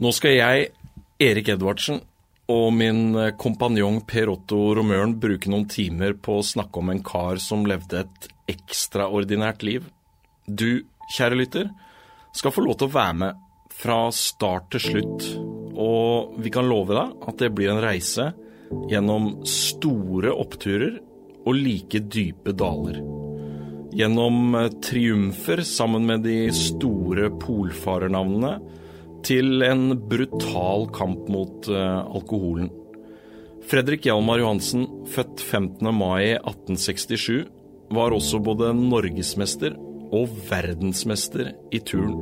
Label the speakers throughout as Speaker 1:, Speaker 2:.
Speaker 1: Nå skal jeg, Erik Edvardsen, og min kompanjong Per Otto Romøren bruke noen timer på å snakke om en kar som levde et ekstraordinært liv. Du, kjære lytter, skal få lov til å være med fra start til slutt. Og vi kan love deg at det blir en reise gjennom store oppturer og like dype daler. Gjennom triumfer sammen med de store polfarernavnene til en brutal kamp mot uh, alkoholen. Fredrik Hjalmar Johansen, født 15. mai 1867, var også både norgesmester og verdensmester i turn.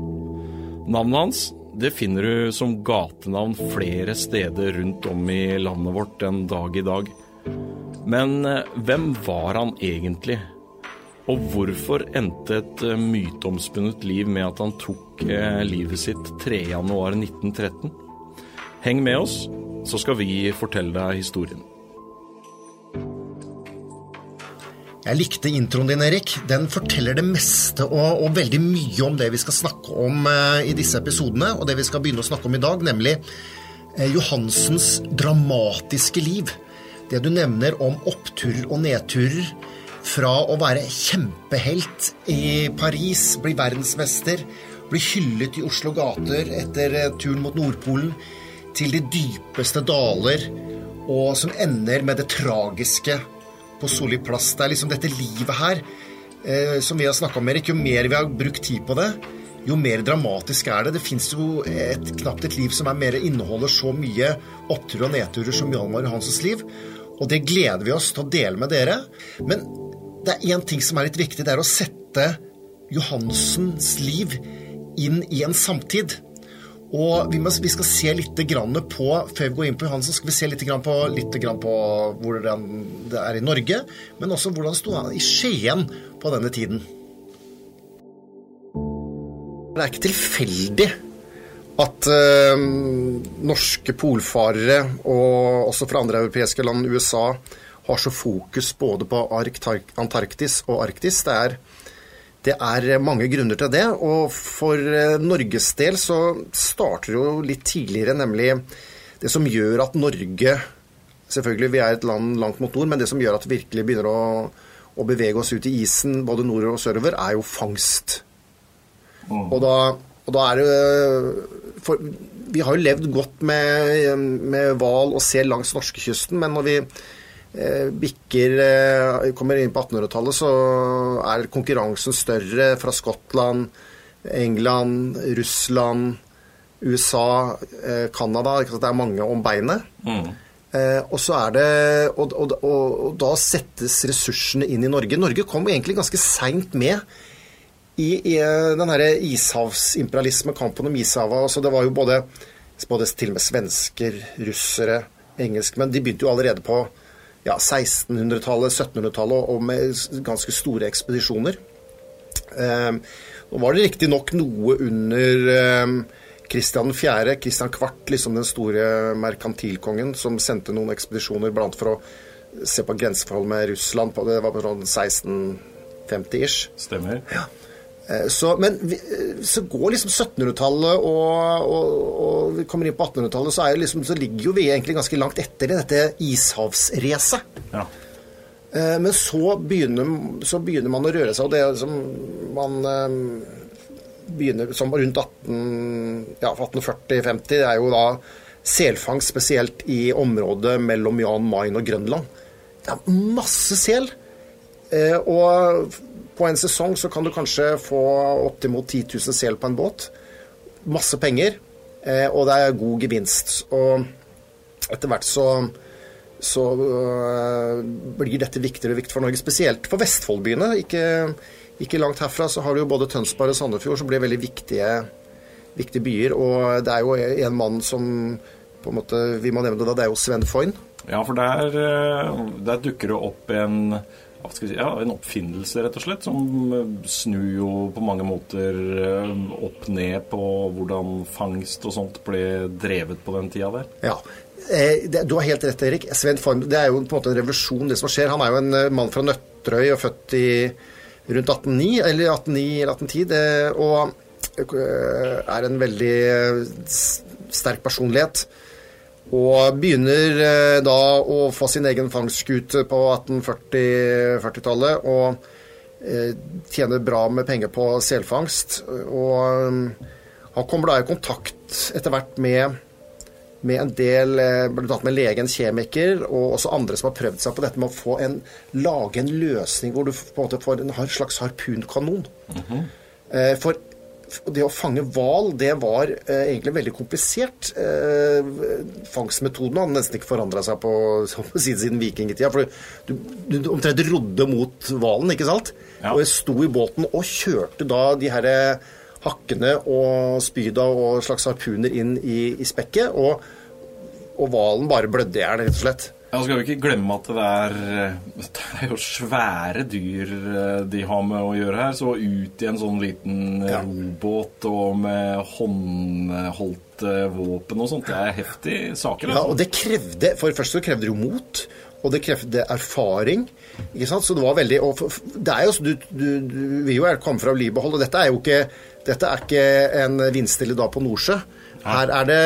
Speaker 1: Navnet hans det finner du som gatenavn flere steder rundt om i landet vårt den dag i dag. Men uh, hvem var han egentlig? Og hvorfor endte et uh, myteomspunnet liv med at han tok livet sitt 3.1.1913? Heng med oss, så skal vi fortelle deg historien.
Speaker 2: Jeg likte introen din, Erik. Den forteller det meste og, og, veldig mye om det vi skal snakke om eh, i disse episodene, og det vi skal begynne å snakke om i dag, nemlig eh, Johansens dramatiske liv. Det du nevner om oppturer og nedturer. Fra å være kjempehelt i Paris, bli verdensmester, bli hyllet i Oslo gater etter eh, turen mot Nordpolen, til de dypeste daler, og som ender med det tragiske på Solli plass. Det er liksom dette livet her eh, som vi har snakka om, Erik. Jo mer vi har brukt tid på det, jo mer dramatisk er det. Det fins jo et, knapt et liv som er mer inneholder så mye oppturer og nedturer som Hjalmar Johansens liv. Og det gleder vi oss til å dele med dere. Men det er én ting som er litt viktig. Det er å sette Johansens liv inn i en samtid. Og vi, må, vi, skal se litt grann på Før vi går inn på Johansen, skal vi se litt på, litt på hvordan det er i Norge, men også hvordan det sto i Skien på denne tiden. Det er ikke tilfeldig at eh, norske polfarere, og også fra andre europeiske land, USA, har så fokus både på Antarktis og Arktis. Det er det er mange grunner til det, og for eh, Norges del så starter det jo litt tidligere, nemlig det som gjør at Norge Selvfølgelig, vi er et land langt mot nord, men det som gjør at vi virkelig begynner å, å bevege oss ut i isen, både nord og sørover, er jo fangst. Mm. Og, da, og, da, er det for, Vi har jo levd godt med hval og sel langs norskekysten, men når vi Eh, bikker eh, Kommer inn på 1800-tallet, så er konkurransen større fra Skottland, England, Russland, USA, eh, Canada. Det er mange om beinet. Mm. Og så det og, og, og, da settes ressursene inn i Norge. Norge kom egentlig ganske seint med i, i den herre ishavsimperialisme, kampen om ishavet. Altså det var jo både, både til og med svensker, russere, engelskmenn. De begynte jo allerede på ja, 1600-tallet, 1700-tallet og med ganske store ekspedisjoner. Eh, nå var det riktignok noe under Kristian 4., Kristian Kvart, liksom den store merkantilkongen, som sendte noen ekspedisjoner blant for å se på grenseforhold med Russland. På, det var på sånn 1650-ish.
Speaker 1: Stemmer.
Speaker 2: Ja. Eh, så, men så går liksom 1700-tallet og, og, og, vi kommer inn på 1800-tallet, så, liksom, så, ligger jo vi egentlig ganske langt etter i dette ishavsracet. Ja. Eh, men så begynner, så begynner, man å røre seg, og det som man eh, begynner som rundt 18, ja, 1840-50, det er jo da selfangst, spesielt i området mellom Jan Mayen og Grønland. Det er masse sel. Og på en sesong så kan du kanskje få oppimot 10 000 sel på en båt. Masse penger, eh, og det er god gevinst. Og etter hvert så, så uh, blir dette viktigere og viktigere for Norge, spesielt for Vestfoldbyene. Ikke, ikke, langt herfra så har du jo både Tønsberg og Sandefjord som blir veldig viktige, viktige byer. Og det er jo en mann som på en måte, vi må nevne det, det er jo Sven Foyn.
Speaker 1: Ja, for der, eh, der dukker det opp en si, ja, en oppfinnelse, rett og slett, som eh, snur jo på mange måter eh, opp ned på hvordan fangst og sånt ble drevet på den tida der.
Speaker 2: Ja, eh, du har helt rett, Erik. Sven Form, det er jo på en måte en revolusjon, det som skjer. Han er jo en mann fra Nøtterøy og født i rundt 1809, eller 1809 eller 1810. Og er en veldig sterk personlighet. Og begynner eh, da å få sin egen fangstskute på 1840-tallet. og eh, tjener bra med penger på selfangst. Og eh, han kommer da i kontakt etter hvert med, med en del annet med legen, kjemiker, og også andre som har prøvd seg på dette med å få en, lage en løsning hvor du på en måte får en slags harpunkanon. Mm -hmm. For det å fange hval, det var eh, egentlig veldig komplisert. Eh, fangstmetoden hadde nesten ikke forandra seg på siden vikingtida. For du, du, omtrent rodde mot hvalen, ikke sant? Ja. Og jeg sto i båten og kjørte da de her eh, hakkene og spyda og slags harpuner inn i, i spekket. Og hvalen bare blødde i hjel, rett og slett.
Speaker 1: Ja, skal vi ikke glemme at det er, det er jo svære dyr eh, de har med å gjøre her. Så ut i en sånn liten ja. robåt og med håndholdte våpen og sånt, det er heftige saker.
Speaker 2: Altså. Ja, og det krevde For det første så krevde det jo mot. Og det krevde erfaring. ikke sant? Så det var veldig og det er jo, du, du, du vil jo komme fra livbehold, og dette er jo ikke, dette er ikke en vindstille dag på Nordsjø. Her er det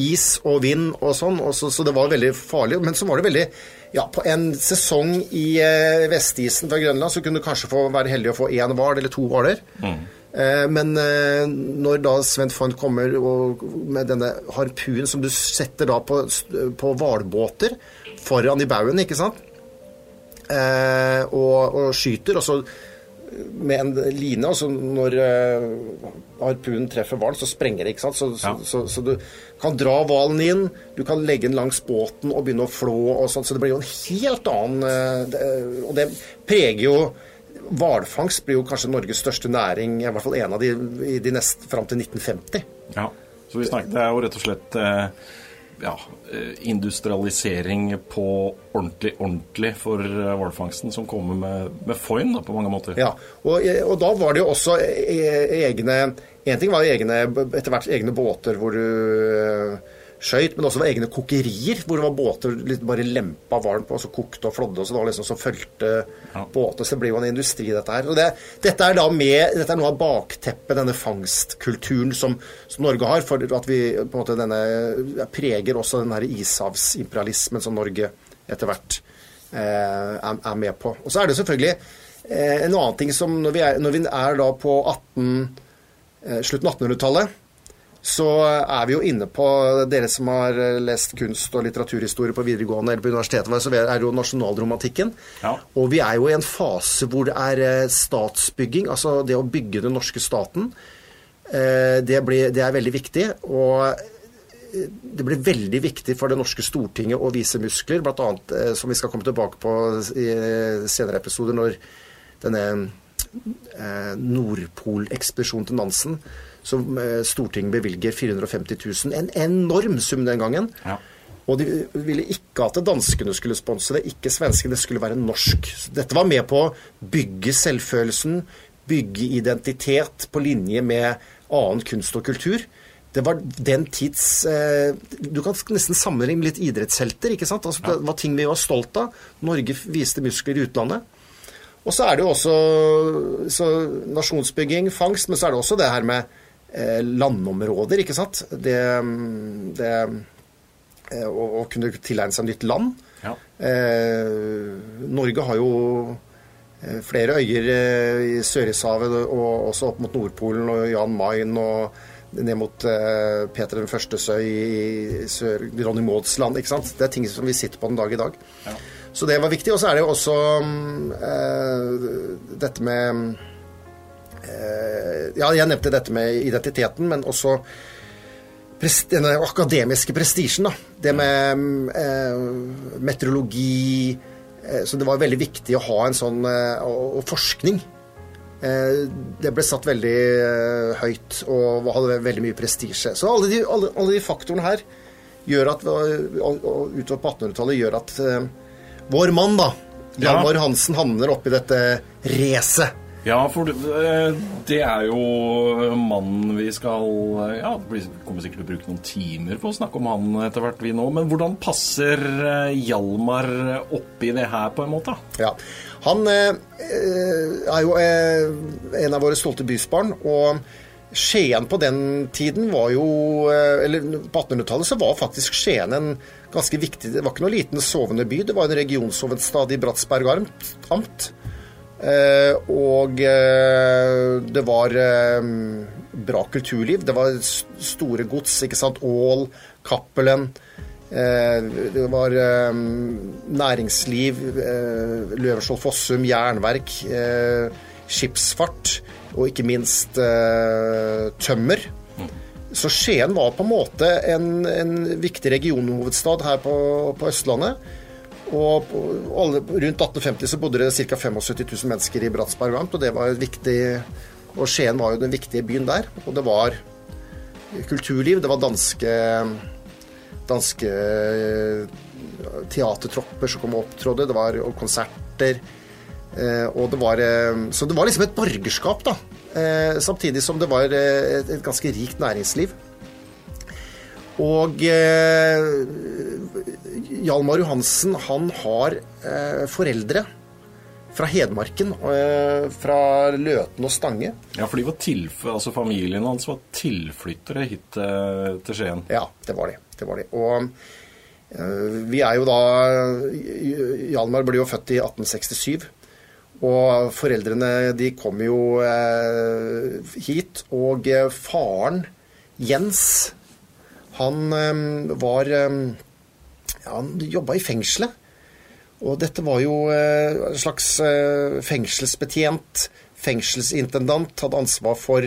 Speaker 2: is og vind og sånn, og så, så, det var veldig farlig. Men så var det veldig Ja, på en sesong i eh, vestisen fra Grønland så kunne du kanskje få være heldig å få én hval eller to hvaler. Mm. Eh, men eh, når da Svend Fond kommer og, med denne harpunen som du setter da på, på hvalbåter foran i baugen, ikke sant, eh, og, og skyter, og så med en line. Altså når uh, harpunen treffer hvalen, så sprenger det. ikke sant? Så, ja. så, så, så, du kan dra hvalen inn, du kan legge den langs båten og begynne å flå og sånt. Så det blir jo en helt annen uh, det, Og det preger jo Hvalfangst blir jo kanskje Norges største næring, i hvert fall en av de, i de neste, fram til 1950.
Speaker 1: Ja, så vi snakket det er jo rett og slett uh ja, eh, industrialisering på ordentlig, ordentlig for eh, hvalfangsten, som kommer med, med foin da, på mange måter.
Speaker 2: Ja, og, eh, og, da var det jo også egne En ting var jo egne, etter hvert egne båter hvor du skøyt, men også var egne kokerier, hvor det var båter bare lempa varmt på, og så kokte og flådde, og så det var liksom som fulgte ja. båter. Så det blir jo en industri, dette her. Og det, dette er da med, dette er noe av bakteppet, denne fangstkulturen som, som, Norge har, for at vi på en måte denne preger også den her ishavsimperialismen som Norge etter hvert eh, er, er, med på. Og så er det selvfølgelig eh, en annen ting som når vi er, når vi er da på 18, eh, slutten av 1800-tallet så er vi jo inne på Dere som har lest kunst- og litteraturhistorie på videregående eller på universitetet, så er jo nasjonalromantikken. Ja. Og vi er jo i en fase hvor det er eh, statsbygging, altså det å bygge den norske staten. Eh, det, blir, det er veldig viktig. og eh, det blir veldig viktig for det norske Stortinget å vise muskler, bl.a. som vi skal komme tilbake på i senere episoder, når denne Nordpolekspedisjonen til Nansen som eh, Stortinget bevilger 450 000. En enorm sum den gangen. Ja. Og de ville ikke at danskene skulle sponse det, ikke svenskene. Det skulle være norsk. Dette var med på å bygge selvfølelsen, bygge identitet på linje med annen kunst og kultur. Det var den tids eh, Du kan nesten sammenligne med litt idrettshelter. ikke sant? Altså, det var ting vi var stolt av. Norge viste muskler i utlandet. Og så er det jo også nasjonsbygging, fangst, men så er det også det her med landområder, ikke sant. Det, det eh, å, å, kunne tilegne seg nytt land. Ja. Eh, Norge har jo eh, flere øyer i Sørishavet og også opp mot Nordpolen og Jan Mayen og ned mot eh, Peter den førstes øy i Sør Ronny Mauds land. ikke sant? Det er ting som vi sitter på den dag i dag. Ja. Så det var viktig. Og så er det jo også eh, dette med Eh, ja, jeg nevnte dette med identiteten, men også den akademiske prestisjen. Det med eh, meteorologi eh, Så det var veldig viktig å ha en sånn eh, Og forskning. Eh, det ble satt veldig eh, høyt og hadde veldig mye prestisje. Så alle de, alle, alle de, faktorene her gjør at utover på 1800-tallet gjør at vår mann, da, Hjalmar ja. Hansen, havner oppi dette racet
Speaker 1: ja, for eh, det er jo mannen vi skal Ja, vi kommer sikkert til å bruke noen timer på å snakke om han etter hvert, vi nå. Men hvordan passer eh, Hjalmar oppi det her, på en måte?
Speaker 2: Ja, Han eh, er jo en av våre stolte bysbarn. og Skien på den tiden var jo eh, Eller på 1800-tallet så var faktisk Skien en ganske viktig Det var ikke noe liten sovende by, det var en regionshovedstad i Bratsberg amt. Eh, og eh, det var eh, bra kulturliv. Det var store gods, ikke sant. Ål, Cappelen. Det var næringsliv, Løverskjold Fossum, jernverk, skipsfart og ikke minst tømmer. Så Skien var på en måte en, en viktig regionhovedstad her på, på Østlandet. Og rundt 1850 så bodde det ca. 75 000 mennesker i Bratsberg Amt, og det var viktig Og Skien var jo den viktige byen der. Og det var kulturliv, det var danske danske teatertropper som kom og opptrådde, det var konserter. Eh, og det var, eh, så det var liksom et borgerskap, da. Eh, samtidig som det var et ganske rikt næringsliv. Og eh, Hjalmar Johansen, han har eh, foreldre fra Hedmarken, eh, fra Løten og Stange.
Speaker 1: Ja, for de var tilf altså familien hans var tilflyttere hit eh, til Skien?
Speaker 2: Ja, det var de. Det var de. Og vi er jo da Hjalmar ble jo født i 1867. Og foreldrene de kom jo hit. Og faren, Jens, han ehm, var ehm, ja, Han jobba i fengselet. Og dette var jo eh, en slags eh, fengselsbetjent, fengselsintendant, hadde ansvar for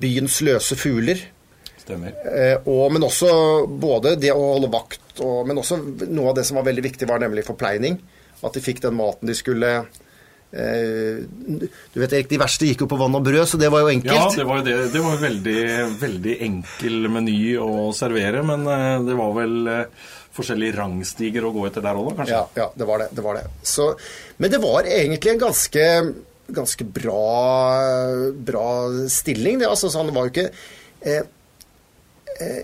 Speaker 2: byens løse fugler.
Speaker 1: Stemmer.
Speaker 2: Eh, og, men også både det å holde vakt, og, men også noe av det som var veldig viktig, var nemlig forpleining. At de fikk den maten de skulle du vet, Erik, De verste gikk jo på vann og brød, så det var jo enkelt.
Speaker 1: Ja, det var jo det. Det var veldig, veldig enkel meny å servere, men eh, det var vel eh, forskjellige rangstiger å gå etter der òg, kanskje?
Speaker 2: Ja, ja, det var det. det, var det. Så, men det var egentlig en ganske, ganske bra, bra stilling. Det, altså, han var jo ikke eh,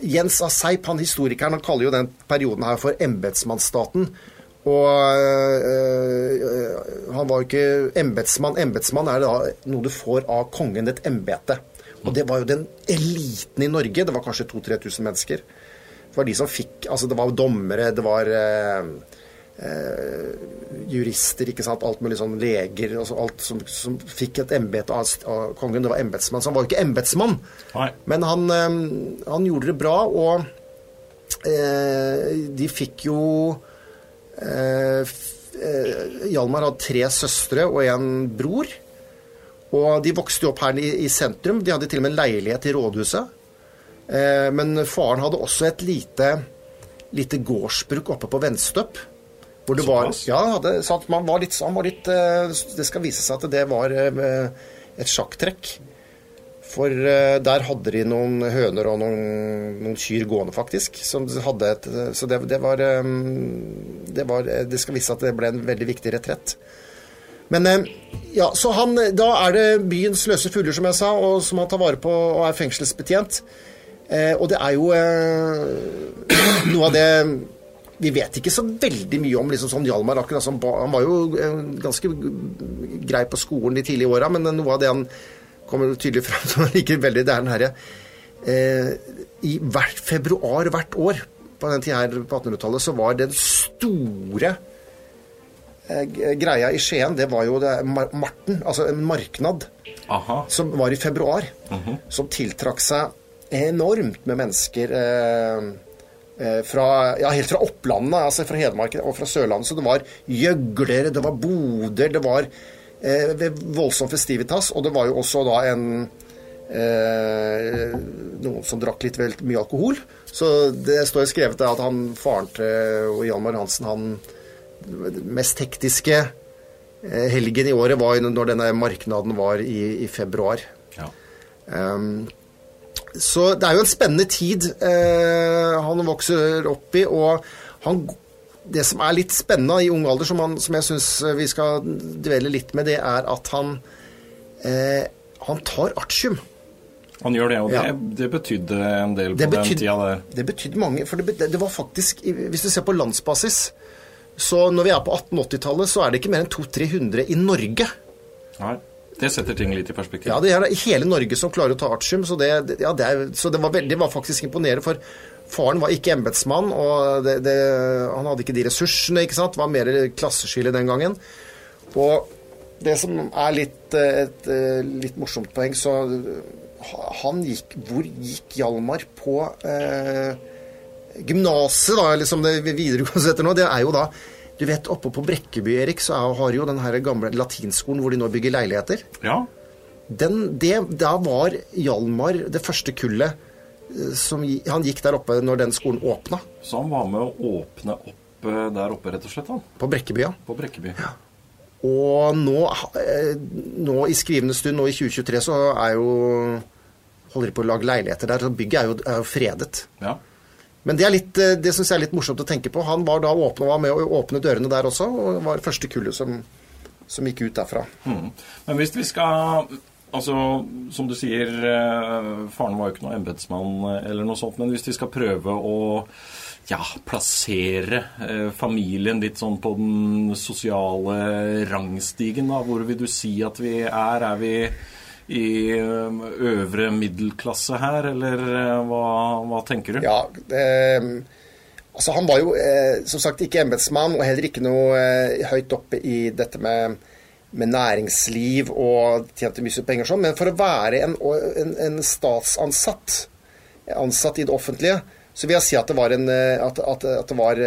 Speaker 2: Jens Asseip, han historikeren, han kaller jo den perioden her for embetsmannsstaten. Og øh, han var jo ikke embetsmann. Embetsmann er da noe du får av kongen, et embete. Og det var jo den eliten i Norge. Det var kanskje 2000-3000 mennesker. Det var de som fikk Altså, det var dommere, det var øh, øh, jurister, ikke sant. Alt mulig sånn leger. Altså alt som, som fikk et embete av, av, kongen. Det var embetsmann. Så han var jo ikke embetsmann. Men han, han, gjorde det bra, og de fikk jo Hjalmar hadde tre søstre og en bror. Og de vokste opp her i, i, sentrum. De hadde til og med en leilighet i rådhuset. Eh, men faren hadde også et lite, lite gårdsbruk oppe på Venstøp. Hvor det var, ja, det, så man var litt, han var litt Det skal vise seg at det var et sjakktrekk. For uh, der hadde de noen høner og noen, noen kyr gående, faktisk. Et, så det, det, var, um, det, var, det skal vise at det ble en veldig viktig retrett. Men ja, så han, da er det byens løse fugler, som jeg sa, og som han tar vare på og er fengselsbetjent. Uh, og det er jo noe av det vi vet ikke så veldig mye om liksom sånn Hjalmar akkurat som Han var jo ganske grei på skolen de tidlige åra, men noe av det han kommer det tydelig fram som liker veldig Det er den herre eh, I hvert februar hvert år på den tida her på 1800-tallet så var den store eh, greia i Skien, det var jo det, Marten, altså en marknad, Aha. som var i februar. Uh mhm. -huh. Som tiltrakk seg enormt med mennesker. Eh, eh, fra, ja, helt fra Opplandet, altså fra Hedmark og fra Sørlandet. Så det var gjøglere, det var boder, det var eh, voldsom festivitas. Og det var jo også da en eh, noen som drakk litt vel mye alkohol. Så det står skrevet at han, faren til Hjalmar Hansen, han mest hektiske eh, helgen i året var når denne marknaden var i, i februar. Ja. Um, så det er jo en spennende tid eh, han vokser opp i, og han det som er litt spennende i ung alder, som, han, som jeg syns vi skal dvele litt med, det er at han, eh, han tar artium.
Speaker 1: Han gjør det, og ja. det, det, betydde en del på betydde, den tida der.
Speaker 2: Det betydde mange, for det, det, var faktisk Hvis du ser på landsbasis, så når vi er på 1880-tallet, så er det ikke mer enn 200-300 i Norge. Nei.
Speaker 1: Det setter ting litt i perspektiv.
Speaker 2: Ja, det er hele Norge som klarer å ta artium, så, det, ja, det, er, så det, var veldig, det var faktisk imponerende. For faren var ikke embetsmann, og det, det, han hadde ikke de ressursene, ikke sant. Var mer klasseskille den gangen. Og det som er litt, et, litt morsomt poeng, så han gikk Hvor gikk Hjalmar på eh, gymnaset, da, eller som det videregående heter nå? Det er jo da du vet, Oppe på Brekkeby Erik, så har jo den her gamle latinskolen hvor de nå bygger leiligheter.
Speaker 1: Ja.
Speaker 2: Den, det, da var Hjalmar det første kullet eh, som Han gikk der oppe når den skolen åpna.
Speaker 1: Så han var med å åpne opp eh, der oppe, rett og slett? han?
Speaker 2: På Brekkeby, ja.
Speaker 1: På Brekkeby. Ja.
Speaker 2: Og nå, eh, nå, i skrivende stund, nå i 2023, så er jo holder de på å lage leiligheter der. Så bygget er jo, er jo fredet.
Speaker 1: Ja.
Speaker 2: Men det, er litt, eh, det syns jeg er litt morsomt å tenke på. Han var da åpne, var med å åpne dørene der også, og var første kullet som, som gikk ut derfra.
Speaker 1: Mm. Men hvis vi skal Altså, som du sier, eh, faren var jo ikke noen embetsmann eller noe sånt, men hvis vi skal prøve å ja, plassere eh, familien litt sånn på den sosiale rangstigen, da, hvor vil du si at vi er? Er vi i øvre middelklasse her, eller hva, hva tenker du?
Speaker 2: Ja, det, altså Han var jo eh, som sagt ikke embetsmann, og heller ikke noe eh, høyt oppe i dette med, med næringsliv og tjente mye penger sånn, men for å være en, en, en, statsansatt, ansatt i det offentlige, så vil jeg si at det var en eh, at, at, at det var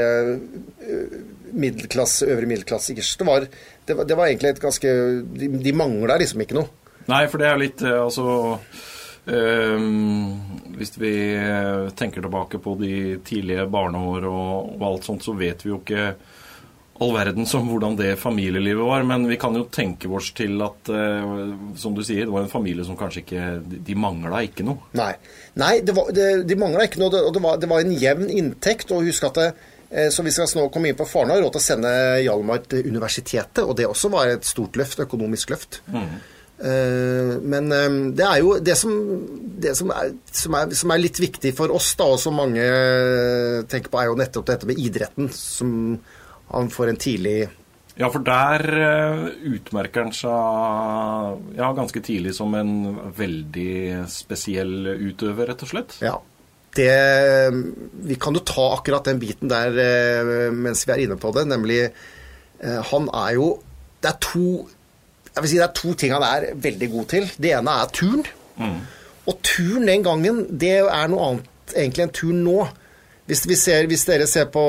Speaker 2: middelklasse, øvre middelklasse. Det var, det det var egentlig et ganske De, de mangla liksom ikke noe.
Speaker 1: Nei, for det er litt eh, Altså Um, hvis vi tenker tilbake på de tidlige barneår og, og, alt sånt, så vet vi jo ikke all verden som hvordan det familielivet var. Men vi kan jo tenke oss til at, uh, som du sier, det var en familie som kanskje ikke De, mangla ikke noe.
Speaker 2: Nei, Nei det var, det, de mangla ikke noe. Og det var, det var, en jevn inntekt. Og husk at det, så vi skal nå komme inn på Faren har råd til å sende Hjalmar til universitetet, og det også var et stort løft, økonomisk løft. Mm. Eh, men eh, det er jo det, som, det som, er, som, er, som, er, litt viktig for oss, da, og som mange tenker på, er jo nettopp dette med idretten. Som han får en tidlig
Speaker 1: Ja, for der eh, utmerker han seg ja, ganske tidlig som en veldig spesiell utøver, rett og slett.
Speaker 2: Ja. Det, vi kan jo ta akkurat den biten der mens vi er inne på det, nemlig Han er jo Det er to jeg vil si Det er to ting han er veldig god til. Det ene er turn. Mm. Og turn den gangen, det er noe annet egentlig enn turn nå. Hvis, ser, hvis, dere ser på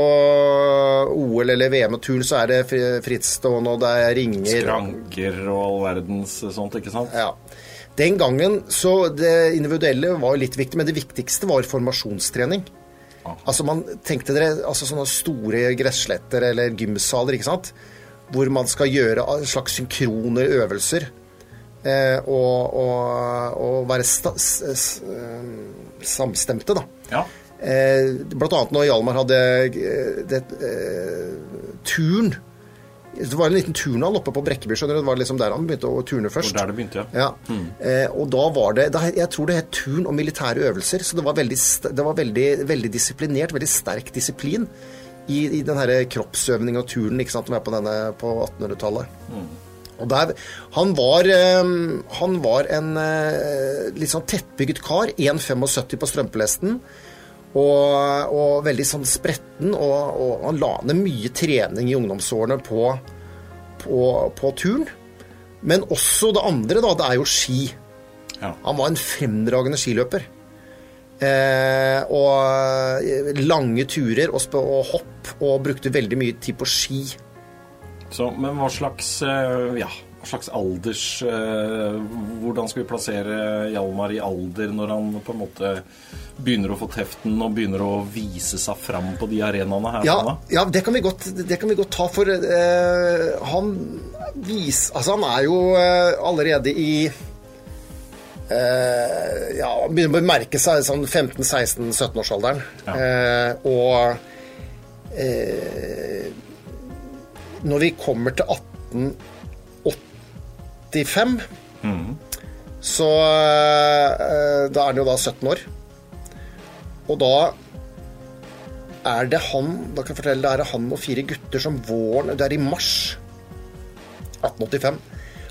Speaker 2: OL eller VM og turn, så er det frittstående, og det er ringer
Speaker 1: Skranker og all verdens sånt, ikke sant?
Speaker 2: Ja. Den gangen så Det individuelle var litt viktig, men det viktigste var formasjonstrening. Ah. Altså man tenkte dere altså sånne store gressletter eller gymsaler, ikke sant hvor man skal gjøre slags synkrone øvelser. Eh, og, og, og, være sta, eh, samstemte, da.
Speaker 1: Ja.
Speaker 2: Eh, annet når Hjalmar hadde eh, det, eh, turn. Det var en liten turnhall oppe på Brekkeby. skjønner du, Det var liksom der han begynte å turne først.
Speaker 1: Og der det begynte,
Speaker 2: ja. ja. Mm. Eh, og da var det da, Jeg tror det het turn og militære øvelser. Så det var veldig, det var veldig, veldig disiplinert. Veldig sterk disiplin i, i den her kroppsøvningen og turen ikke sant, som er på, denne, på 1800-tallet. Mm. Og der, han, var, eh, han var en eh, litt sånn tettbygget kar. 1,75 på strømpelesten. Og, og, veldig sånn spretten. Og, og, han la ned mye trening i ungdomsårene på, på, på turn. Men også det andre, da. Det er jo ski. Ja. Han var en fremragende skiløper. Eh, og eh, lange turer og, og, hopp, og brukte veldig mye tid på ski.
Speaker 1: Så, men hva slags, eh, ja, slags alders eh, Hvordan skal vi plassere Hjalmar i alder når han på en måte begynner å få teften og begynner å vise seg fram på de arenaene her?
Speaker 2: Ja, ja det, kan godt, det, kan vi godt, ta, for uh, han vis, Altså, han er jo uh, allerede i uh, ja, begynner å merke seg sånn 15-16-17-årsalderen. Ja. Og når vi kommer til 1885 mm. Så eh, Da er han jo da 17 år. Og da er det han Da kan jeg fortelle, det er han og fire gutter som våren Det er i mars 1885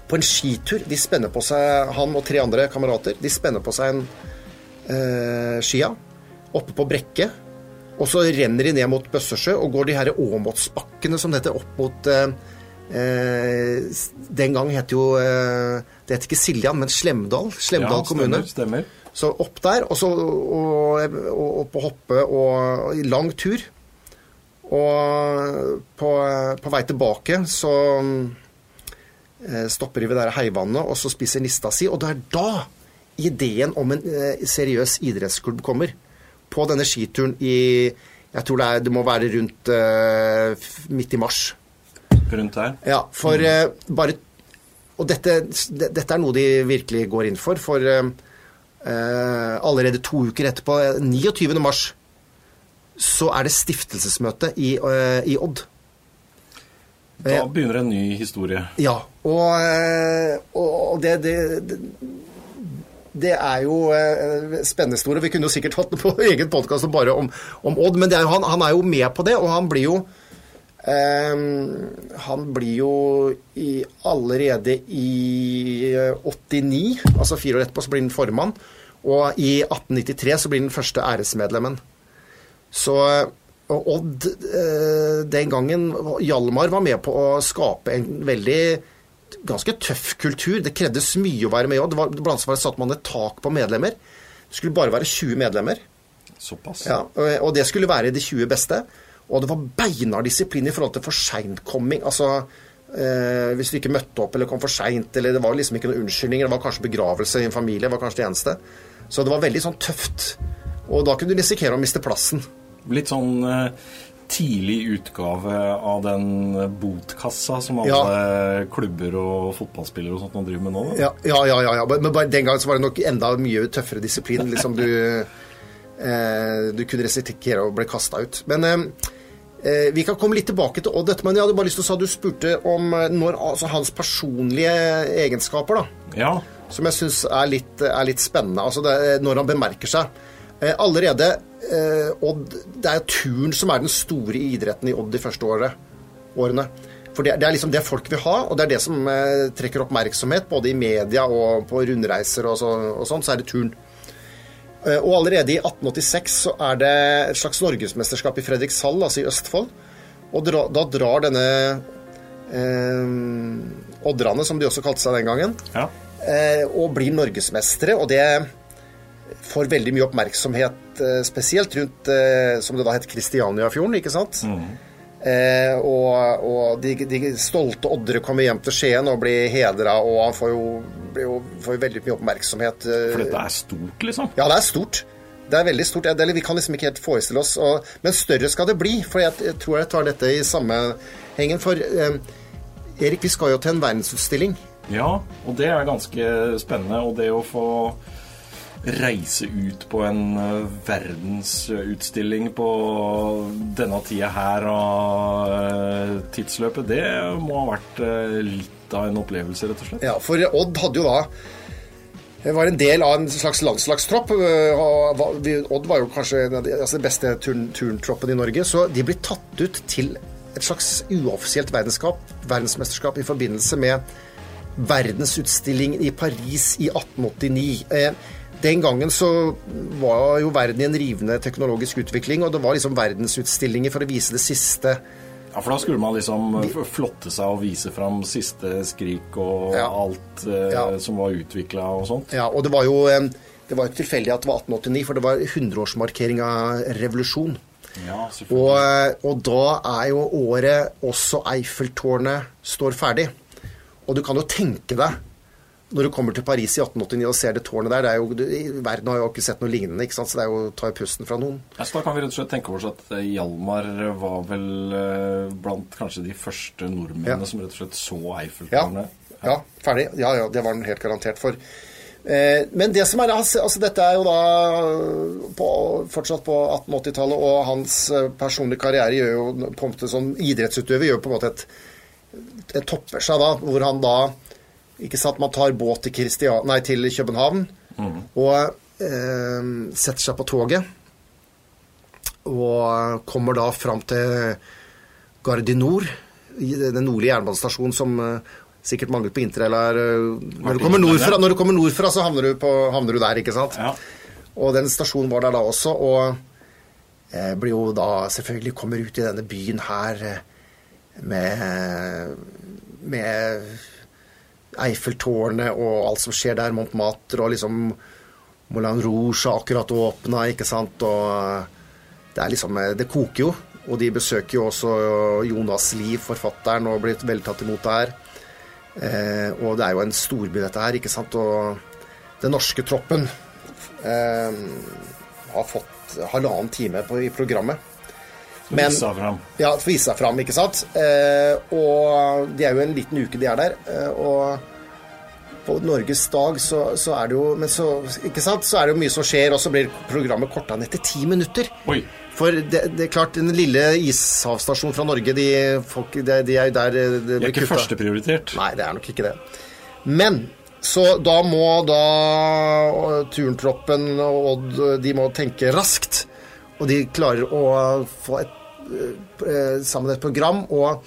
Speaker 2: på en skitur. De spenner på seg, Han og tre andre kamerater de spenner på seg en eh, skia oppe på Brekke. Og så renner de ned mot Bøssersjø og går de her Åmotsbakkene som dette opp mot eh, eh, Den gang het jo eh, Det het ikke Siljan, men Slemdal. Slemdal
Speaker 1: ja,
Speaker 2: kommune.
Speaker 1: Stemmer, stemmer.
Speaker 2: Så opp der, og så og, og, opp og hoppe og i lang tur. Og på, på vei tilbake så eh, stopper de ved det heivannet, og så spiser nista si. Og det er da ideen om en eh, seriøs idrettsklubb kommer. På denne skituren i Jeg tror det, er, det må være rundt eh, midt i mars.
Speaker 1: Rundt her?
Speaker 2: Ja, for eh, bare Og dette, det- dette er noe de virkelig går inn for. For eh, allerede to uker etterpå, eh, 29. mars, så er det stiftelsesmøte i, uh, i Odd.
Speaker 1: Da begynner en ny historie.
Speaker 2: Ja, og, og det, det, det det er jo eh, spennende store. Vi kunne jo sikkert hatt det på egen podkast bare om, om Odd, men er han, han er jo med på det, og han blir jo Han blir jo i, allerede i eh, 89, altså fire år etterpå, så blir han formann. Og i 1893 så blir han første æresmedlemmen. Så Odd eh, den gangen Hjalmar var med på å skape en veldig ganske tøff kultur. Det krevdes mye å være med i Odd. Blant annet satte man et tak på medlemmer. Det skulle bare være 20 medlemmer.
Speaker 1: Såpass.
Speaker 2: Ja, og det skulle være de 20 beste. Og det var beinhard disiplin i forhold til for seintkomming. Altså eh, hvis du ikke møtte opp eller kom for seint, eller det var liksom ikke noen unnskyldninger. Det var kanskje begravelse i en familie, det var kanskje det eneste. Så det var veldig sånn tøft. Og da kunne du risikere å miste plassen.
Speaker 1: Litt sånn eh, tidlig utgave av den botkassa som alle
Speaker 2: Ja.
Speaker 1: klubber og fotballspillere og sånt nå driver med nå.
Speaker 2: Ja, ja, ja. ja. Men bare den gangen så var det nok enda mye tøffere disiplin. Liksom du, eh, du kunne risikere å bli kasta ut. Men eh, vi kan komme litt tilbake til Odd etterpå. Men jeg hadde bare lyst til å si at du spurte om eh, når, altså, hans personlige egenskaper, da.
Speaker 1: Ja.
Speaker 2: Som jeg syns er, er litt spennende. Altså det, når han bemerker seg. Eh, allerede eh, Odd Det er jo turen som er den store idretten i Odd de første årene. For det, det er liksom det folk vil ha, og det er det som eh, trekker oppmerksomhet, både i media og på rundreiser og, så, og sånn, så er det turn. Eh, Og allerede i 1886 så er det et slags norgesmesterskap i Fredrikshall, altså i Østfold. Og dra, da drar denne eh, Oddrane, som de også kalte seg den gangen,
Speaker 1: ja.
Speaker 2: eh, og blir norgesmestere. Og det får veldig mye oppmerksomhet, eh, spesielt rundt, eh, som det da het, Kristianiafjorden, ikke sant? Eh, og og de, de stolte oddere kommer hjem til Skien og blir hedra, og han får jo, blir jo får jo veldig mye oppmerksomhet. eh,
Speaker 1: For dette er stort, liksom.
Speaker 2: ja, det er stort. Det er veldig stort. Det er- Vi kan liksom ikke helt forestille oss og, Men større skal det bli. For jeg, jeg tror jeg tar dette i sammenhengen. For eh, Erik, vi skal jo til en verdensutstilling.
Speaker 1: Ja, og det er ganske spennende. Og det å få reise ut på en eh, verdensutstilling på denne tida her av eh, tidsløpet, det må ha vært eh, litt av en opplevelse, rett og slett.
Speaker 2: Ja, For Odd hadde jo da var en del av en slags landslagstropp. og Odd var jo kanskje altså den beste turn, turntroppen i Norge. Så de ble tatt ut til et slags uoffisielt verdensmesterskap i forbindelse med verdensutstillingen i Paris i 1889. Eh, Den gangen så var jo verden i en rivende teknologisk utvikling, og det var liksom verdensutstillinger for å vise det siste
Speaker 1: Ja, For da skulle man liksom flotte seg og vise fram siste skrik og
Speaker 2: Ja.
Speaker 1: alt eh,
Speaker 2: Ja.
Speaker 1: som var utvikla og sånt.
Speaker 2: Ja, og det var jo eh, det var tilfeldig at det var 1889, for det var 100-årsmarkering av revolusjon.
Speaker 1: Ja.
Speaker 2: Og, eh, og da er jo året også Eiffeltårnet står ferdig. Og du kan jo tenke deg, når du kommer til Paris i 1889 og ser det tårnet der det er jo, du- Verden har jo ikke sett noe lignende, ikke sant? så det er jo å ta pusten fra noen.
Speaker 1: Ja, så da kan vi rett og slett tenke oss at eh, Hjalmar var vel eh, blant kanskje de første nordmennene
Speaker 2: Ja.
Speaker 1: som rett og slett så
Speaker 2: Ja,
Speaker 1: Eiffeltårnet.
Speaker 2: ja, ferdig. Ja, ja, det var den helt garantert for. Eh, men det som er altså, altså Dette er jo da på, fortsatt på 1880-tallet, og hans personlige karriere gjør jo på en måte som idrettsutøver gjør på en måte et, et topper seg da, hvor han da ikke sant, Man tar båt til, Christian, nei, til København og eh, setter seg på toget. Og kommer da fram til i den nordlige jernbanestasjonen som eh, sikkert mange på interrail har når, du kommer nordfra, når du kommer nordfra, så havner du, på, havner du der, ikke sant?
Speaker 1: Ja.
Speaker 2: Og den stasjonen var der da også, og eh, blir jo da selvfølgelig kommer ut i denne byen her eh, med, med Eiffeltårnet og alt som skjer der, Montmartre og liksom Moulin Rouge har akkurat åpna, ikke sant, og det er liksom Det koker jo. Og de besøker jo også Jonas Liv, forfatteren, og blir vel tatt imot der. Eh, og det er jo en storby, dette her, ikke sant. Og den norske troppen eh, har fått halvannen time på, i programmet.
Speaker 1: Men, vise fram.
Speaker 2: Ja, vise fram, ikke sant. Eh, og det er jo en liten uke de er der. Eh, og på Norges dag så, så, er det jo Men så, ikke sant, så er det jo mye som skjer, og så blir programmet korta ned til ti minutter.
Speaker 1: Oi.
Speaker 2: For det, det, er klart, den lille ishavstasjonen fra Norge, de, folk, de, de er jo der det
Speaker 1: De er ikke førsteprioritert?
Speaker 2: Nei, det er nok ikke det. Men så da må da turntroppen og Odd de må tenke raskt. Og de klarer å få et, eh, sammen et program. og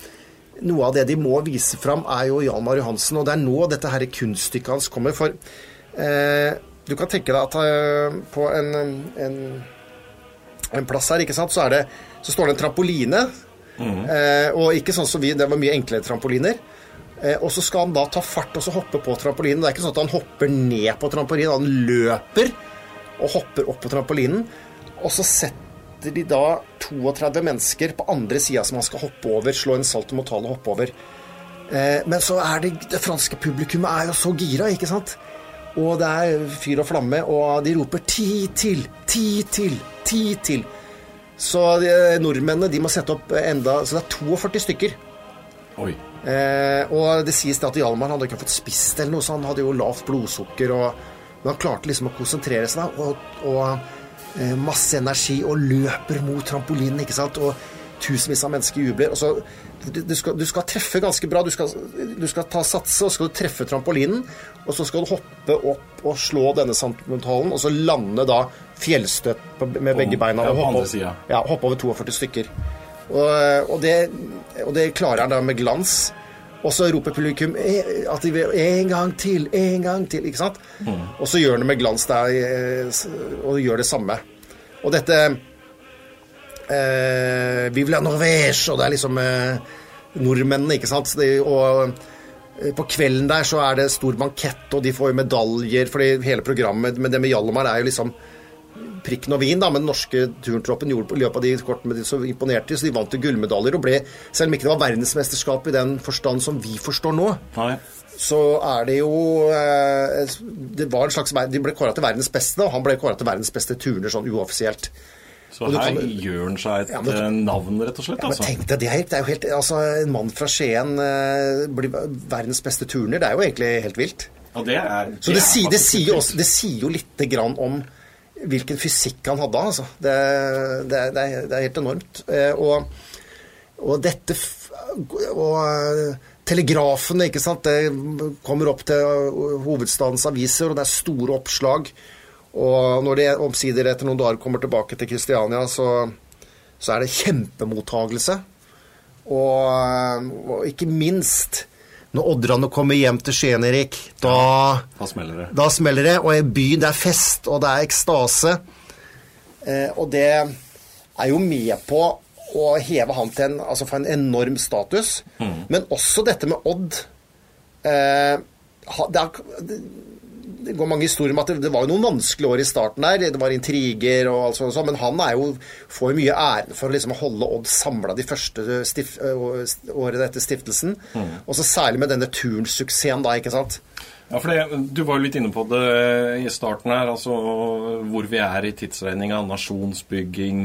Speaker 2: noe av det de må vise fram, er jo Hjalmar Johansen. Og det er nå dette her kunststykket hans kommer. For eh, du kan tenke deg at eh, på en, en, en, plass her, ikke sant, så, det, så står det en trampoline. Mm. Eh, og ikke sånn som vi, det var mye enklere trampoliner. Eh, og så skal han da ta fart og så hoppe på trampolinen. Det er ikke sånn at han hopper ned på trampolinen, han løper og hopper opp på trampolinen. Og så setter sitter de da 32 mennesker på andre sida som han skal hoppe over, slå en salto motale og hoppe over. Eh, men så er det det franske publikummet er jo så gira, ikke sant? Og det er fyr og flamme, og de roper 'ti til', 'ti til', 'ti til'. Så de, nordmennene de må sette opp enda Så det er 42 stykker.
Speaker 1: Oi.
Speaker 2: Eh, og det sies det at Hjalmar hadde ikke fått spist eller noe, så han hadde jo lavt blodsukker. Og, men han klarte liksom å konsentrere seg, og, og Eh, masse energi og løper mot trampolinen, ikke sant. Og tusenvis av mennesker jubler. og så du skal, du skal, treffe ganske bra. Du skal, du skal ta satse, og så skal du treffe trampolinen. Og så skal du hoppe opp og slå denne samtalen, og så lande da fjellstøtt med begge beina. Og hoppe, ja, hoppe over 42 stykker. Og, og, det, og det klarer han da med glans. Og så roper publikum «E, at de vil en gang til, en gang til. ikke sant? Mm. Og så gjør han det med glans der, eh, og gjør det samme. Og dette eh, vil ha Norvège, og det er liksom eh, nordmennene, ikke sant. De, og eh, på kvelden der så er det stor bankett, og de får jo medaljer, fordi hele programmet med det med Hjalmar er jo liksom prikken over i-en, da, men den norske turntroppen gjorde på løpet av de kortene de så imponerte, så de vant til gullmedaljer og ble, selv om ikke det var verdensmesterskap i den forstand som vi forstår nå,
Speaker 1: Nei.
Speaker 2: så er det jo eh, Det var en slags De ble kåra til verdens beste, og han ble kåra til verdens beste turner sånn uoffisielt.
Speaker 1: Så her kan, gjør han seg et ja, men, eh, navn, rett og slett?
Speaker 2: Ja,
Speaker 1: altså.
Speaker 2: tenk deg, det er, det er jo helt, altså, En mann fra Skien uh, blir verdens beste turner. Det er jo egentlig helt vilt.
Speaker 1: Ja, det er,
Speaker 2: Så det, sier, det, sier også, det, sier, jo lite grann om hvilken fysikk han hadde, altså. Det, det, det, er, det er, helt enormt. Eh, og, og dette Og eh, telegrafene, ikke sant. Det kommer opp til hovedstadens aviser, og det er store oppslag. Og når de omsider etter noen dager kommer tilbake til Kristiania, så, så er det kjempemottagelse. Og, og ikke minst når Oddrene kommer hjem til Skien, Erik, da,
Speaker 1: da, smeller det.
Speaker 2: Da smeller det. Og i byen det er fest, og det er ekstase. Eh, og det er jo med på å heve han til en, altså for en enorm status. Mm. Men også dette med Odd. Eh, det er, det går mange historier om at det, det, var jo noen vanskelige år i starten der. Det var intriger og alt sånt, men han er jo, får jo mye æren for å liksom holde Odd samla de første stif, årene etter stiftelsen. Mm. Og så særlig med denne turnsuksessen da, ikke sant.
Speaker 1: Ja, for det, Du var jo litt inne på det i starten her, altså hvor vi er i tidsregninga. Nasjonsbygging,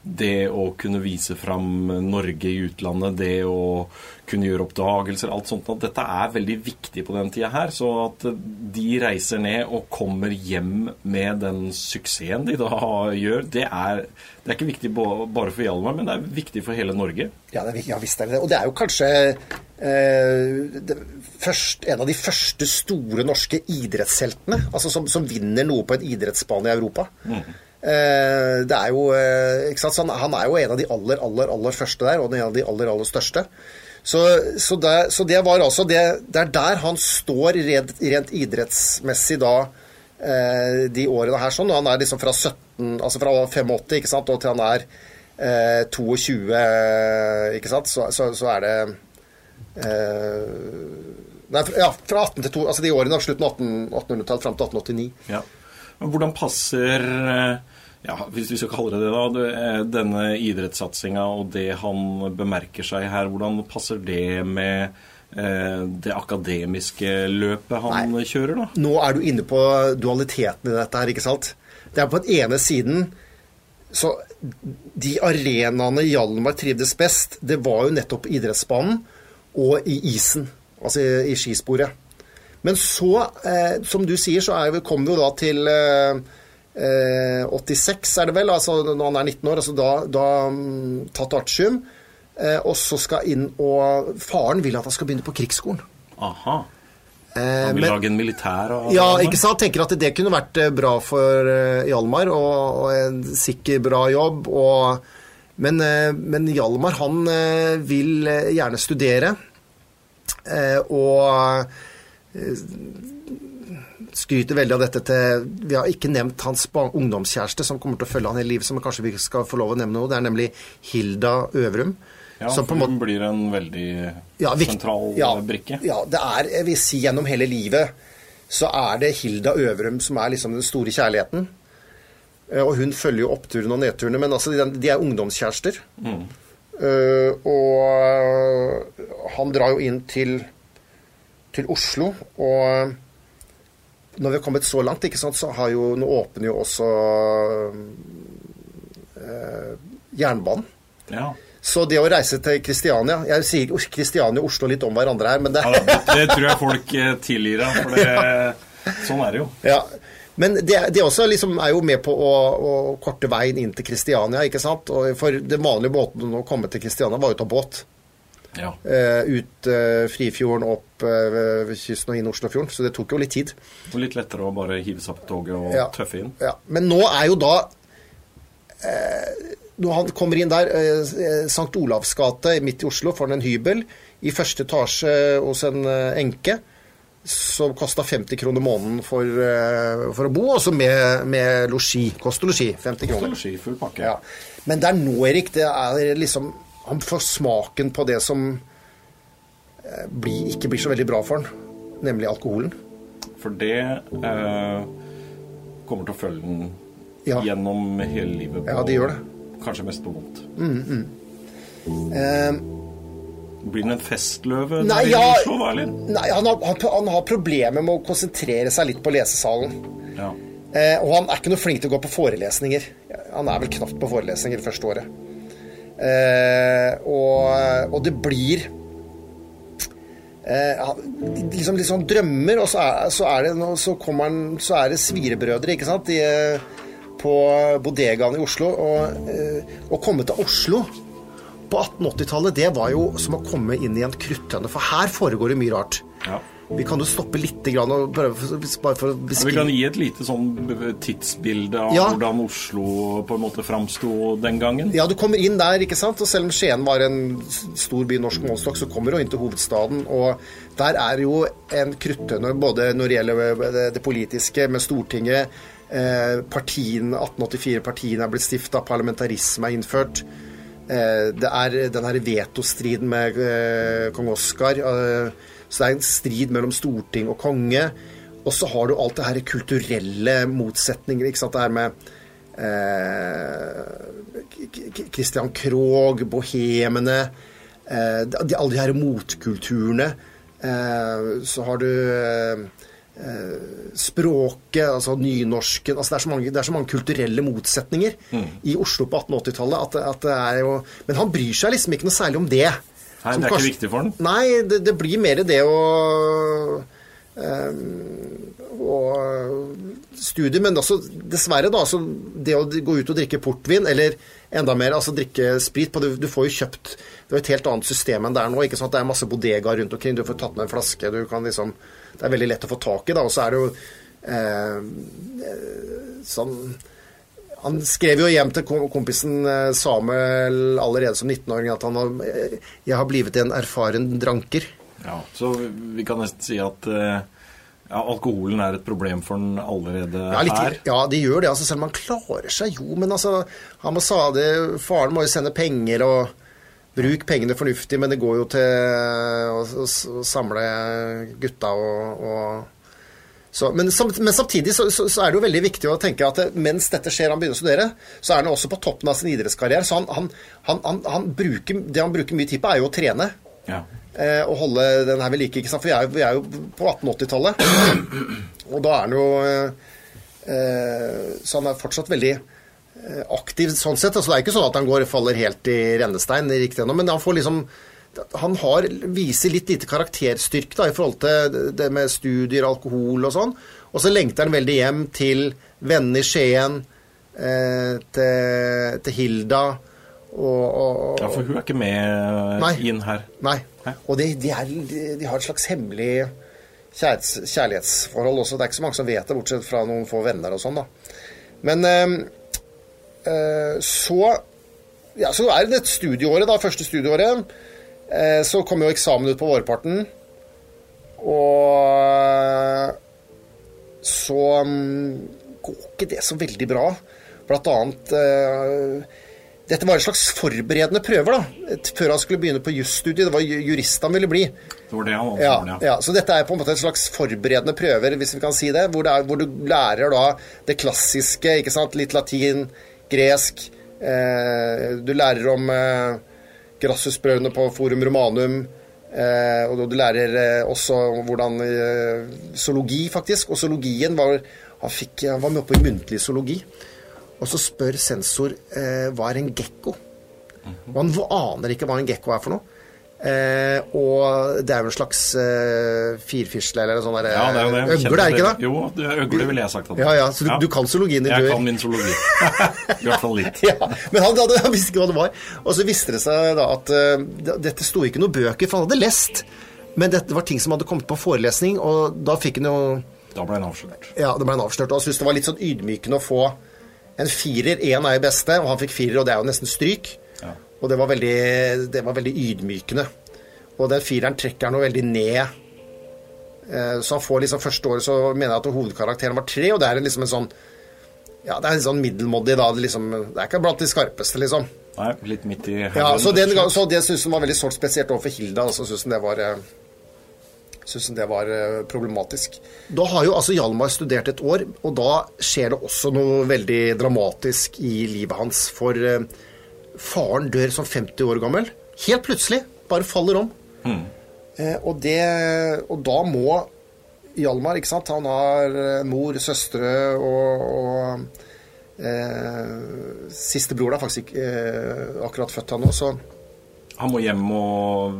Speaker 1: det å kunne vise fram Norge i utlandet, det å kunne gjøre oppdagelser, alt sånt. At dette er veldig viktig på den tida her. Så at de reiser ned og kommer hjem med den suksessen de da gjør, det er, det er ikke viktig bare for Hjalmar, men det er viktig for hele Norge.
Speaker 2: Ja, det er, ja visst er det det. Og det er jo kanskje eh, først, en av de første store norske idrettsheltene. Altså som, som vinner noe på en idrettsbane i Europa. Mm. Eh, det er jo, eh, ikke sant? Han, han, er jo en av de aller, aller, aller første der, og en av de aller, aller største. Så, så, det, så det var altså det, det er der han står rent, rent idrettsmessig da eh, de årene her. sånn, Han er liksom fra 17, altså fra 85 ikke sant, og til han er eh, 22, ikke sant, så, så, så er det eh, Nei, ja, fra 18 til 2, altså de årene av slutten av 1800-tallet fram til 1889.
Speaker 1: Ja. Men hvordan passer eh, ja, hvis vi skal kalle det det, da, eh, denne idrettssatsinga og det han bemerker seg her, hvordan passer det med det akademiske løpet han Nei. kjører, da?
Speaker 2: Nå er du inne på dualiteten i dette her, ikke sant? Det er på den ene siden så De arenaene Hjalmar trivdes best, det var jo nettopp idrettsbanen og i isen altså i, i skisporet. Men så, eh, som du sier, så er, kommer vi jo da til eh, 86, eh, er det vel, altså når han er 19 år. altså Da, da um, tatt artium. Eh, og så skal inn og Faren vil at han skal begynne på krigsskolen.
Speaker 1: Aha. Eh, han vil men, lage en militær
Speaker 2: av Ja, ikke sant. Tenker at det kunne vært eh, bra for Hjalmar, og, og en sikker, bra jobb. Og, men, men Hjalmar, han vil gjerne studere. Eh, og eh, skryter veldig av dette til Vi har ikke nevnt hans ungdomskjæreste, som kommer til å følge han hele livet, som kanskje vi skal få lov å nevne noe. Det er nemlig Hilda Øvrum.
Speaker 1: Ja, for hun blir en veldig ja, sentral
Speaker 2: ja,
Speaker 1: brikke.
Speaker 2: Ja, det er, jeg vil si gjennom hele livet så er det Hilda Øvrum som er liksom den store kjærligheten. Eh, og hun følger jo oppturene og nedturene, men altså, de er ungdomskjærester. Mm. Uh, og han drar jo inn til, til, Oslo, og når vi har kommet så langt, ikke sant, så har jo, nå åpner jo også eh, jernbanen.
Speaker 1: Ja.
Speaker 2: Så det å reise til Kristiania Jeg sier Kristiania og Oslo litt om hverandre her, men det
Speaker 1: ja, Det tror jeg folk eh, tilgir deg, for det, sånn er det jo.
Speaker 2: Ja, men det, det også liksom er jo med på å, å, korte veien inn til Kristiania. ikke sant? Og for den vanlige båten å komme til Kristiania var jo å ta båt.
Speaker 1: Ja.
Speaker 2: Uh, ut uh, Frifjorden, opp uh, kysten og inn Oslofjorden. Så det tok jo litt tid.
Speaker 1: Og litt lettere å bare hive seg på toget og ja. tøffe inn.
Speaker 2: Ja. Men nå er jo da Når han kommer inn der, St. Olavs gate midt i Oslo, får han en hybel i første etasje hos en enke som kosta 50 kroner måneden for, uh, for å bo, også med, med losji. Kost og losji. 50 kroner.
Speaker 1: Kost og losji, full pakke.
Speaker 2: Ja. Men det er nå, Erik, det er liksom Han får smaken på det som uh, blir, ikke blir så veldig bra for han, nemlig alkoholen.
Speaker 1: For det eh, kommer til å følge den ja. gjennom hele livet.
Speaker 2: På, ja, det gjør det.
Speaker 1: Kanskje mest på vondt.
Speaker 2: Mm, mm.
Speaker 1: Blir han en festløve nei, ja, Oslo,
Speaker 2: nei han, har, han, han, har, problemer med å konsentrere seg litt på lesesalen.
Speaker 1: Ja.
Speaker 2: Eh, og han er ikke noe flink til å gå på forelesninger. Han er vel knapt på forelesninger første året. Eh, og, og, det blir eh, liksom litt sånn drømmer, og så er, så er, det, så han, så er det svirebrødre, ikke sant, De, på bodegaen i Oslo. Og, eh, å komme til Oslo på 1880-tallet, det var jo som å komme inn i en kruttønne, for her foregår det mye rart.
Speaker 1: Ja.
Speaker 2: Vi kan jo stoppe litt grann og prøve bare for å beskrive
Speaker 1: Vi kan gi et lite sånn tidsbilde av ja. hvordan Oslo på en måte framsto den gangen?
Speaker 2: Ja, du kommer inn der, ikke sant. Og selv om Skien var en stor by norsk målestokk, så kommer du inn til hovedstaden. Og der er jo en kruttønne både når det gjelder det politiske, med Stortinget. Eh, partiene, 1884 partiene er blitt stifta, parlamentarisme er innført. Eh, det er den her vetostriden med eh, kong Oskar. Eh, så det er en strid mellom storting og konge. Og så har du alt det her kulturelle motsetninger. ikke sant, Det her med eh, Christian Krogh, bohemene, eh, alle de her motkulturene. Eh, så har du språket, altså nynorsken altså det, er mange, det, er så mange, kulturelle motsetninger mm. i Oslo på 1880-tallet at, at, det er jo Men han bryr seg liksom ikke noe særlig om det.
Speaker 1: Nei, Det er kanskje, ikke viktig for han?
Speaker 2: Nei, det, det blir mer det å og studier, men også dessverre, da, det å gå ut og drikke portvin, eller enda mer, altså drikke sprit på, du, du, får jo kjøpt Det er et helt annet system enn det er nå. ikke sant, Det er masse bodegaer rundt omkring, du får tatt med en flaske, du kan liksom det er veldig lett å få tak i. da, Og så er det jo eh, sånn han skrev jo hjem til kompisen eh, Samuel allerede som 19-åring at han har, eh, jeg har blitt en erfaren dranker.
Speaker 1: Ja, Så vi kan nesten si at ja, alkoholen er et problem for den allerede
Speaker 2: ja, litt,
Speaker 1: her?
Speaker 2: Ja, de gjør det. altså Selv om han klarer seg jo. Men altså, han må sa det, faren må jo sende penger og Bruk pengene fornuftig, men det går jo til å, å, å samle gutta og, og så, men, men, samtidig så, så, så, er det jo veldig viktig å tenke at mens dette skjer, han begynner å studere, så er han også på toppen av sin idrettskarriere. Så han, han, han, han bruker, det han bruker mye tid på, er jo å trene. Ja. Eh, og holde den her ved like. ikke sant? For vi er, vi er jo på 1880-tallet. Og da er han jo eh, Så han er fortsatt veldig eh, aktiv sånn sett. Altså, det er ikke sånn at han går, faller helt i rennestein, ennå, men han får liksom han har, viser litt lite karakterstyrke da, i forhold til det med studier, alkohol og sånn. Og så lengter han veldig hjem til vennene i Skien, eh, til, til, Hilda og, og,
Speaker 1: Ja, for hun er ikke med nei, inn her?
Speaker 2: Nei. nei. Og de, de, er, de, de, har et slags hemmelig kjærlighetsforhold også. Det er ikke så mange som vet det, bortsett fra noen få venner og sånn, da. Men eh, eh, så ja, så er det et studieåret, da, første studieåret. Eh, så kom jo eksamen ut på vårparten. Og så mm, går ikke det så veldig bra. Blant annet eh, Dette var en slags forberedende prøver da, før han skulle begynne på jusstudiet. Det var jurist han ville bli.
Speaker 1: Det var det han
Speaker 2: ja, ja. ja, Så dette er på en måte en slags forberedende prøver, hvis vi kan si det. Hvor, det er, hvor du lærer da det klassiske, ikke sant. Litt latin, gresk. Eh, du lærer om eh, Grassusbrødrene på Forum Romanum. Eh, og du lærer også hvordan zoologi, faktisk. Og zoologien var Han, fikk, han var med oppe i muntlig zoologi. Og så spør sensor hva er en gekko. Og han aner ikke hva en gekko er for noe. Eh, og det er jo en slags eh, firfisle eller sånn
Speaker 1: ja, det er jo det.
Speaker 2: Eh, øgle, er ikke det?
Speaker 1: Jo, øgle ville jeg sagt.
Speaker 2: Ja, ja, Så du, du kan zoologien din?
Speaker 1: Jeg kan min zoologi. I hvert fall litt.
Speaker 2: ja, men han, hadde, han, visste ikke hva det var. Og så viste det seg da at uh, dette sto ikke noen bøker, for han hadde lest. Men dette var ting som hadde kommet på forelesning, og da fikk han jo
Speaker 1: Da ble han avslørt.
Speaker 2: Ja, da ble han avslørt. Og han syntes det var litt sånn ydmykende å få en firer. Én er jo beste, og han fikk firer, og det er jo nesten stryk. Og det var, veldig, det var veldig ydmykende. Og den fireren trekker han jo veldig ned. Eh, så han får liksom Første året så mener jeg at hovedkarakteren var tre, og det er liksom en sånn Ja, det er en sånn middelmådig, da. Det, liksom, det er ikke blant de skarpeste, liksom.
Speaker 1: Nei, litt midt i
Speaker 2: Ja, så, den, så det syns han var veldig sårt, spesielt overfor Hilda. Så syns han det var eh, hun det var eh, problematisk. Da har jo altså Hjalmar studert et år, og da skjer det også noe veldig dramatisk i livet hans. For faren dør som 50 år gammel. Helt plutselig. Bare faller om. Mm. Eh, og, det, og da må Hjalmar, ikke sant Han har mor, søstre og, og eh, Sistebror er faktisk ikke eh, akkurat født, han nå, så
Speaker 1: Han må hjem og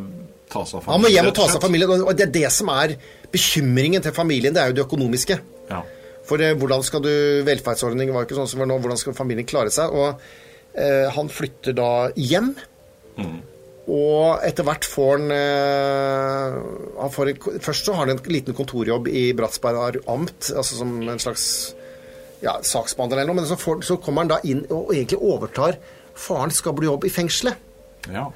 Speaker 1: ta seg av familien?
Speaker 2: Han må hjem og ta seg av familien, og det er det som er bekymringen til familien. Det er jo det økonomiske. Ja. For eh, hvordan skal du Velferdsordningen var ikke sånn som var nå. Hvordan skal familien klare seg? Og han flytter da hjem. Mm. Og etter hvert får han, eh, han får en, Først så har han en liten kontorjobb i Bratsberg amt, altså som en slags ja, saksbehandler eller noe, men så, får, så, kommer han da inn og egentlig overtar Faren skal bli jobb i fengselet. Ja.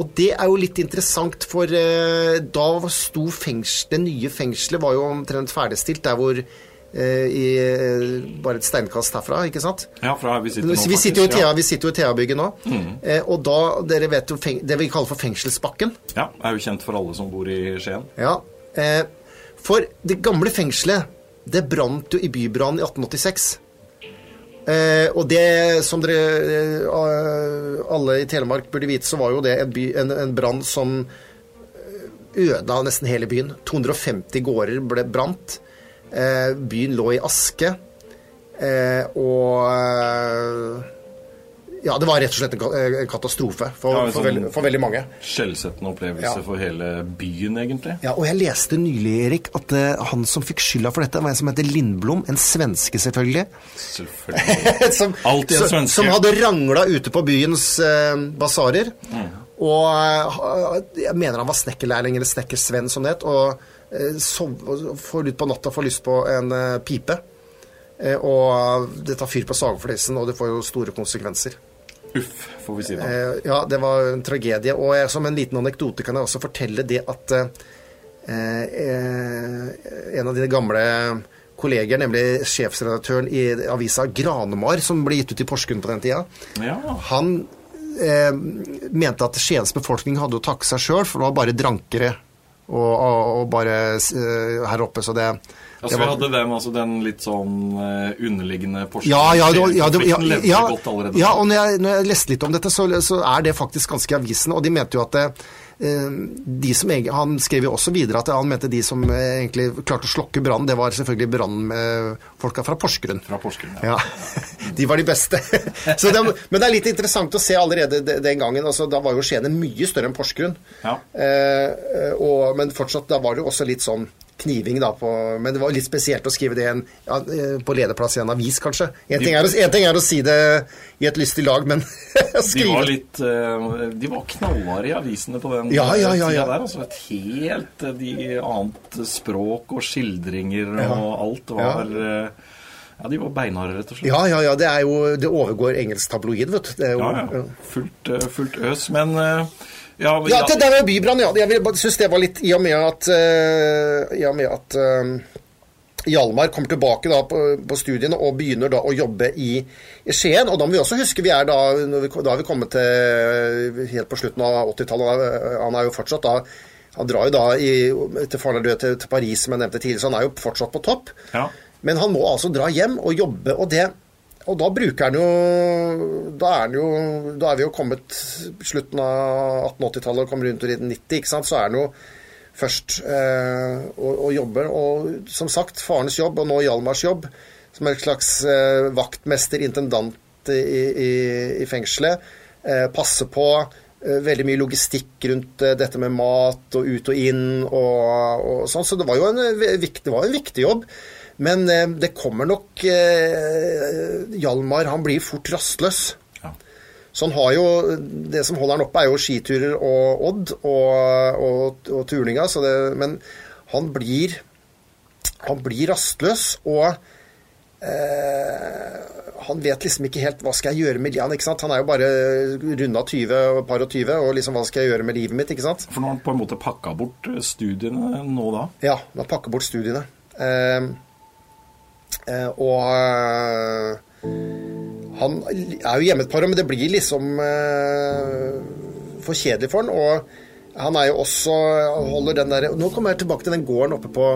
Speaker 2: Og det er jo litt interessant, for eh, da sto fengsel, det nye fengselet var jo omtrent ferdigstilt der hvor Eh, i eh, bare et steinkast herfra, ikke sant?
Speaker 1: Ja, fra vi sitter nå,
Speaker 2: vi sitter jo i Thea, Vi sitter jo i Thea-bygget nå. Mm. Eh, og da, dere vet jo det vi kaller for fengselsbakken.
Speaker 1: Ja, er jo kjent for alle som bor i Skien.
Speaker 2: Ja, eh, For det gamle fengselet, det brant jo i bybrannen i 1886. Eh, og det som dere eh, alle i Telemark burde vite, så var jo det en, by, en, en brann som øda nesten hele byen. 250 gårder ble brant. Eh, byen lå i aske. Eh, og eh, ja, det var rett og slett en katastrofe for, ja, for, veldig, for veldig, mange.
Speaker 1: Skjellsettende opplevelse ja. for hele byen, egentlig.
Speaker 2: Ja, og jeg leste nylig, Erik, at uh, han som fikk skylda for dette, var en som heter Lindblom. En svenske, selvfølgelig.
Speaker 1: Selvfølgelig. som, Alltid en svenske.
Speaker 2: Som hadde rangla ute på byens uh, basarer. Mm. Og uh, jeg mener han var snekkerlærling, eller snekkersvenn, som det het. Og Eh, får ut på natta får lyst på en eh, pipe. Eh, og det tar fyr på sagflisen, og det får jo store konsekvenser.
Speaker 1: Uff, får vi si da.
Speaker 2: Ja, det var en tragedie. Og jeg, som en liten anekdote kan jeg også fortelle det at eh, en av dine gamle kolleger, nemlig sjefsredaktøren i avisa Granemar, som ble gitt ut i Porsgrunn på den tida,
Speaker 1: Ja.
Speaker 2: han eh, mente at Skiens befolkning hadde å takke seg sjøl, for det var bare drankere og, og, bare eh, her oppe, så det
Speaker 1: Altså, vi hadde dem, altså, den litt sånn eh, underliggende
Speaker 2: ja, ja, ja, ja, ja, ja, og når jeg, når jeg leste litt om dette, så, så er det faktisk ganske i avisen. Og de mente jo at det, eh, de som Han skrev jo også videre at han mente de som eh, egentlig klarte å slokke brannen, det var selvfølgelig brannfolka fra Porsgrunn.
Speaker 1: Fra Porsgrunn, ja.
Speaker 2: Ja, De var de beste. Så det, men det er litt interessant å se allerede den gangen. altså Da var jo Skien mye større enn Porsgrunn.
Speaker 1: Ja.
Speaker 2: Eh, og, men fortsatt, da var det jo også litt sånn kniving, da. På, men det var litt spesielt å skrive det en, ja, eh, på lederplass i en avis, kanskje. En ting, er en ting er å si det i et lystig lag, men å
Speaker 1: De
Speaker 2: skrive
Speaker 1: var litt eh, De var knallharde i avisene på den
Speaker 2: Ja, ja, ja,
Speaker 1: tida der. Altså et helt eh, de annet språk og skildringer
Speaker 2: Ja.
Speaker 1: og alt var Ja, de var beinharde, rett og slett.
Speaker 2: Ja, ja, ja. Det er jo Det overgår engelsk tabloid, vet du. Det jo,
Speaker 1: Ja, ja. Fullt, fullt øs. Men eh, ja,
Speaker 2: Ja, det det med bybrann, ja. Jeg syns det var litt I og med at, uh, i og med at uh, Hjalmar kommer tilbake da på, på studiene og begynner da å jobbe i, i Skien. Og da må vi også huske vi er da, vi, da har vi kommet til helt på slutten av 80-tallet. Han er jo fortsatt da Han drar jo da i, til faren er død til, til Paris, som jeg nevnte tidligere, så han er jo fortsatt på topp.
Speaker 1: Ja.
Speaker 2: Men han må altså dra hjem og jobbe, og det og da bruker han jo Da er, jo, da er vi jo kommet slutten av 1880-tallet og kommer rundt i 90, ikke sant? så er han jo først eh, og, og jobber. Og som sagt, farens jobb, og nå Hjalmars jobb, som er et slags eh, vaktmester, intendant i, i, i fengselet, eh, passer på eh, veldig mye logistikk rundt eh, dette med mat og ut og inn og, og sånn. Så det var jo en, det var en viktig jobb. Men eh, det kommer nok eh, Hjalmar han blir fort rastløs.
Speaker 1: Ja.
Speaker 2: Så han har jo Det som holder han oppe, er jo skiturer og Odd og, og, og turninga, så det, men han blir Han blir rastløs, og eh, han vet liksom ikke helt hva skal jeg gjøre med livet. Han er jo bare runda 20 og par og 20, og liksom hva skal jeg gjøre med livet mitt? ikke sant?
Speaker 1: For nå har han på en måte pakka bort studiene nå da.
Speaker 2: Ja, han har pakka bort studiene. Eh, og eh, han er jo hjemme et par år, men det blir liksom eh, for kjedelig for han. Og han er jo også holder den der Nå kommer jeg tilbake til den gården oppe på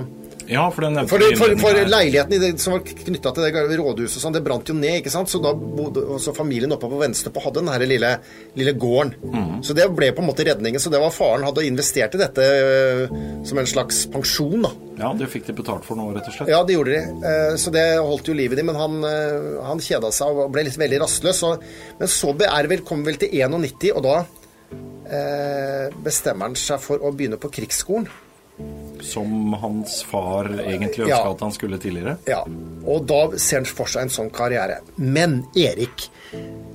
Speaker 1: Ja, for den
Speaker 2: For, for, for leiligheten det, som var knytta til det rådhuset, sånn, det brant jo ned. ikke sant? Så da bodde også familien oppe på Venstrepo hadde den her lille, lille gården.
Speaker 1: Mhm.
Speaker 2: Så det ble på en måte redningen. Så det var faren hadde investert i dette øh, som en slags pensjon. da.
Speaker 1: Ja, det fikk de betalt for nå, rett og slett.
Speaker 2: Ja, det gjorde de. Eh, Så det holdt jo livet i, men han, eh, han kjeda seg og ble litt veldig rastløs. Og, men så er vel, kom vel til 91, og da eh, bestemmer han seg for å begynne på krigsskolen.
Speaker 1: Som hans far egentlig ønska
Speaker 2: Ja.
Speaker 1: at han skulle tidligere.
Speaker 2: Ja, og da ser han for seg en sånn karriere. Men Erik,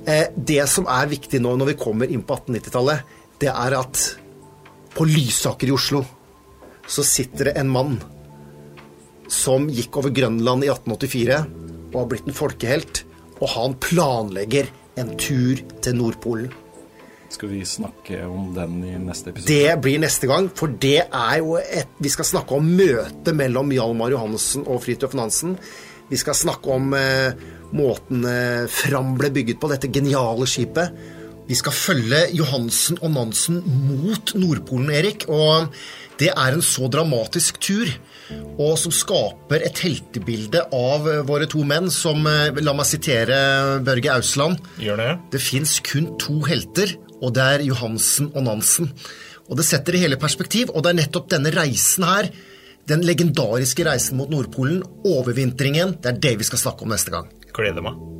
Speaker 2: eh, det som er viktig nå når vi kommer inn på 1890-tallet, det er at på Lysaker i Oslo så sitter det en mann som gikk over Grønland i 1884 og har blitt en folkehelt, og han planlegger en tur til Nordpolen.
Speaker 1: Skal vi snakke om den i neste episode?
Speaker 2: Det blir neste gang, for det er jo et Vi skal snakke om møtet mellom Hjalmar Johannessen og Fridtjof Nansen. Vi skal snakke om eh, måten eh, Fram ble bygget på, dette geniale skipet. Vi skal følge Johansen og Nansen mot Nordpolen, Erik. Og det er en så dramatisk tur, og som skaper et heltebilde av eh, våre to menn, som eh, La meg sitere Børge Ausland.
Speaker 1: Gjør det?
Speaker 2: Det fins kun to helter, og det er Johansen og Nansen. Og Det setter det hele perspektiv, og det er nettopp denne reisen her, den legendariske reisen mot Nordpolen, overvintringen, det er det vi skal snakke om neste gang.
Speaker 3: Gleder meg.